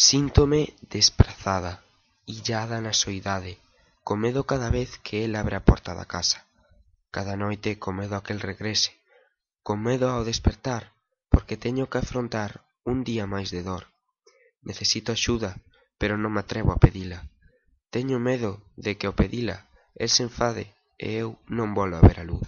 Síntome desprazada, illada na soidade, co medo cada vez que el abre a porta da casa. Cada noite co medo a que el regrese, co medo ao despertar, porque teño que afrontar un día máis de dor. Necesito axuda, pero non me atrevo a pedila. Teño medo de que ao pedila el se enfade e eu non volva ver a luz.